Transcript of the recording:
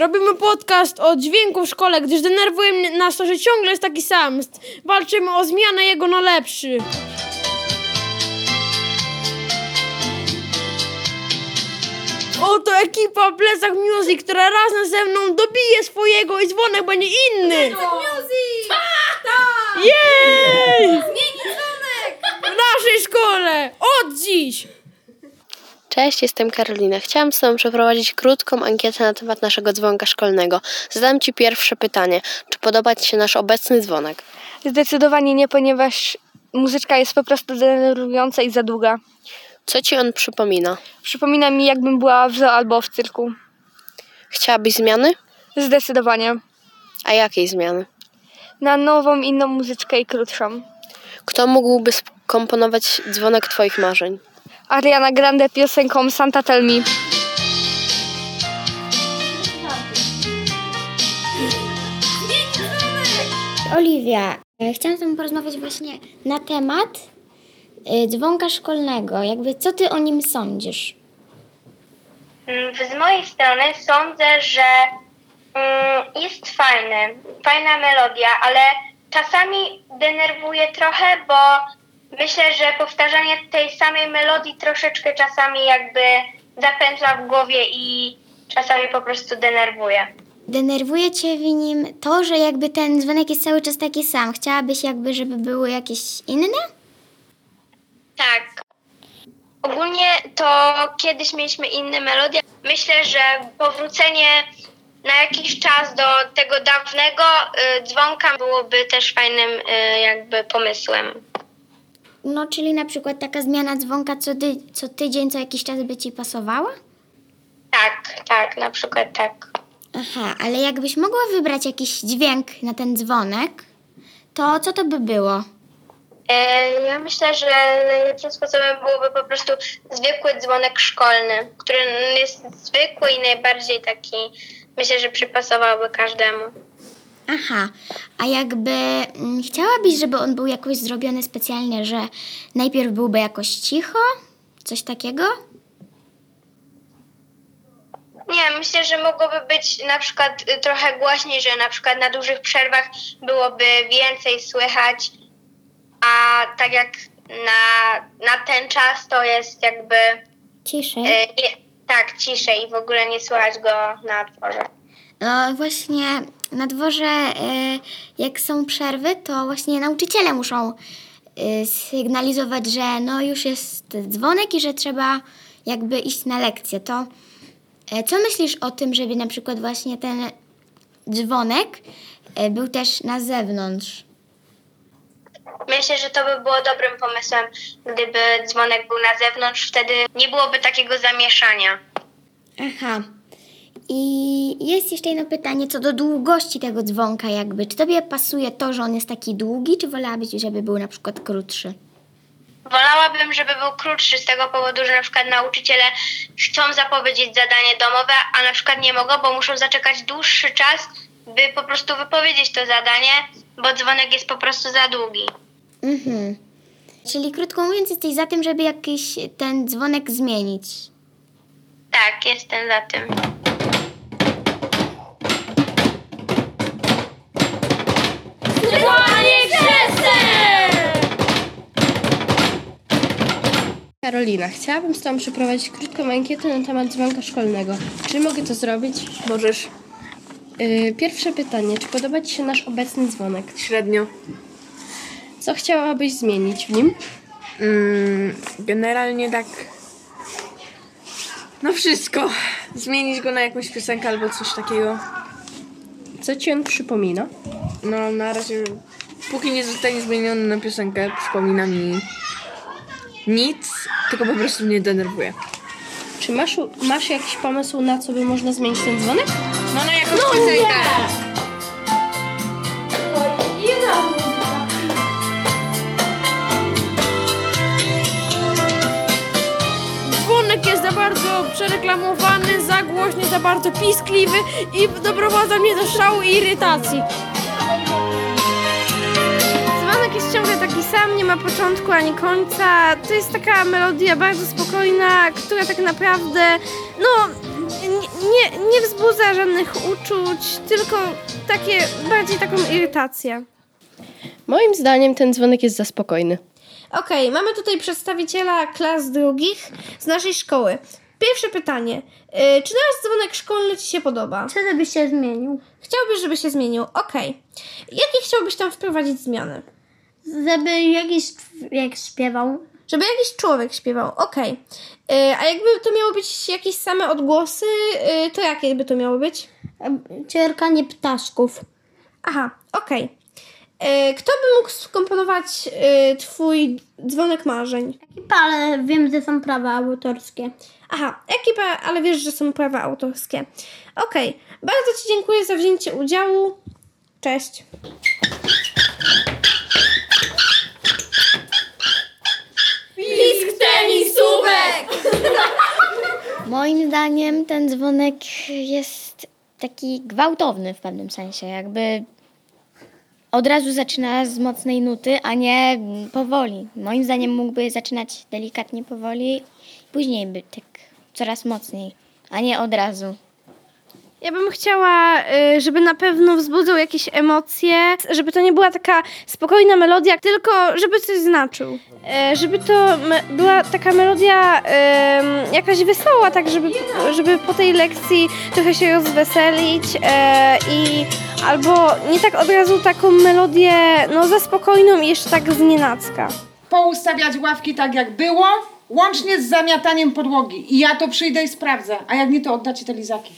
Robimy podcast o dźwięku w szkole, gdyż denerwuje nas to, że ciągle jest taki sam. Walczymy o zmianę jego na lepszy. Oto ekipa Plecak Music, która razem ze mną dobije swojego i dzwonek będzie inny. Music! Jej! Zmieni dzwonek! W naszej szkole! Od dziś! Cześć, jestem Karolina. Chciałam z Tobą przeprowadzić krótką ankietę na temat naszego dzwonka szkolnego. Zadam Ci pierwsze pytanie. Czy podoba Ci się nasz obecny dzwonek? Zdecydowanie nie, ponieważ muzyczka jest po prostu denerwująca i za długa. Co Ci on przypomina? Przypomina mi, jakbym była w zoo albo w cyrku. Chciałabyś zmiany? Zdecydowanie. A jakiej zmiany? Na nową, inną muzyczkę i krótszą. Kto mógłby skomponować dzwonek Twoich marzeń? Ariana Grande piosenką Santa Tell Me. Oliwia, e, chciałam z Tobą porozmawiać właśnie na temat e, dzwonka szkolnego. Jakby co Ty o nim sądzisz? Mm, Z mojej strony sądzę, że mm, jest fajny, fajna melodia, ale czasami denerwuje trochę, bo myślę, że powtarzanie tej samej melodii troszeczkę czasami jakby zapętla w głowie i czasami po prostu denerwuje. Denerwuje Cię w nim to, że jakby ten dzwonek jest cały czas taki sam. Chciałabyś jakby, żeby były jakieś inne? Tak. Ogólnie to kiedyś mieliśmy inne melodie. Myślę, że powrócenie na jakiś czas do tego dawnego y, dzwonka byłoby też fajnym y, jakby pomysłem. No, czyli na przykład taka zmiana dzwonka co, ty, co tydzień, co jakiś czas by Ci pasowała? Tak, tak, na przykład tak. Aha, ale jakbyś mogła wybrać jakiś dźwięk na ten dzwonek, to co to by było? E, Ja myślę, że najlepszym sposobem byłoby po prostu zwykły dzwonek szkolny, który jest zwykły i najbardziej taki, myślę, że przypasowałby każdemu. Aha, a jakby mm, chciałabyś, żeby on był jakoś zrobiony specjalnie, że najpierw byłby jakoś cicho? Coś takiego? Nie, myślę, że mogłoby być na przykład y, trochę głośniej, że na przykład na dużych przerwach byłoby więcej słychać, a tak jak na, na ten czas to jest jakby Ciszej? y, nie, tak ciszej i w ogóle nie słychać go na dworze. No właśnie na dworze, e, jak są przerwy, to właśnie nauczyciele muszą e, sygnalizować, że no już jest dzwonek i że trzeba jakby iść na lekcję. To e, co myślisz o tym, żeby na przykład właśnie ten dzwonek był też na zewnątrz? Myślę, że to by było dobrym pomysłem, gdyby dzwonek był na zewnątrz, wtedy nie byłoby takiego zamieszania. Aha. I jest jeszcze jedno pytanie co do długości tego dzwonka jakby. Czy tobie pasuje to, że on jest taki długi, czy wolałabyś, żeby był na przykład krótszy? Wolałabym, żeby był krótszy z tego powodu, że na przykład nauczyciele chcą zapowiedzieć zadanie domowe, a na przykład nie mogą, bo muszą zaczekać dłuższy czas, by po prostu wypowiedzieć to zadanie, bo dzwonek jest po prostu za długi. Mhm. Czyli krótko mówiąc, jesteś za tym, żeby jakiś ten dzwonek zmienić. Tak, jestem za tym. Karolina, chciałabym z Tobą przeprowadzić krótką ankietę na temat dzwonka szkolnego. Czy mogę to zrobić? Możesz. Yy, pierwsze pytanie. Czy podoba Ci się nasz obecny dzwonek? Średnio. Co chciałabyś zmienić w nim? Mm, generalnie tak. No wszystko. Zmienić go na jakąś piosenkę albo coś takiego. Co Ci on przypomina? No na razie, póki nie zostanie zmieniony na piosenkę, przypomina mi nic, tylko po prostu mnie denerwuje. Czy masz, masz jakiś pomysł, na co by można zmienić ten dzwonek? No na jakąś piosenkę. Dzwonek jest za bardzo przereklamowany, za głośny, za bardzo piskliwy i doprowadza mnie do szału i irytacji. Jest ciągle taki sam, nie ma początku ani końca. To jest taka melodia bardzo spokojna, która tak naprawdę no, nie, nie, nie wzbudza żadnych uczuć, tylko takie, bardziej taką irytację. Moim zdaniem ten dzwonek jest za spokojny. Okej, mamy tutaj przedstawiciela klas drugich z naszej szkoły. Pierwsze pytanie. Y, czy nasz dzwonek szkolny Ci się podoba? Co byś się zmienił? Chciałbyś, żeby się zmienił. Okej. Jakie chciałbyś tam wprowadzić zmiany? Żeby jakiś jak śpiewał. Żeby jakiś człowiek śpiewał. Okej. Y, A jakby to miało być jakieś same odgłosy, y, to jakie by to miało być? Cierkanie ptaszków. Aha, okej. Y, Kto by mógł skomponować y, Twój dzwonek marzeń? Ekipa, ale wiem, że są prawa autorskie. Aha, ekipa, ale wiesz, że są prawa autorskie. Okej, bardzo Ci dziękuję za wzięcie udziału. Cześć. Moim zdaniem ten dzwonek jest taki gwałtowny w pewnym sensie, jakby od razu zaczyna z mocnej nuty, a nie powoli. Moim zdaniem mógłby zaczynać delikatnie powoli, później by tak coraz mocniej, a nie od razu. Ja bym chciała, y, żeby na pewno wzbudzał jakieś emocje, żeby to nie była taka spokojna melodia, tylko żeby coś znaczył. E, Żeby to była taka melodia jakaś wesoła, tak żeby, żeby po tej lekcji trochę się rozweselić e, i albo nie tak od razu taką melodię no za spokojną i jeszcze tak z nienacka. poustawiać ławki tak jak było, łącznie z zamiataniem podłogi. I ja to przyjdę i sprawdzę, a jak nie, to oddacie te lizaki.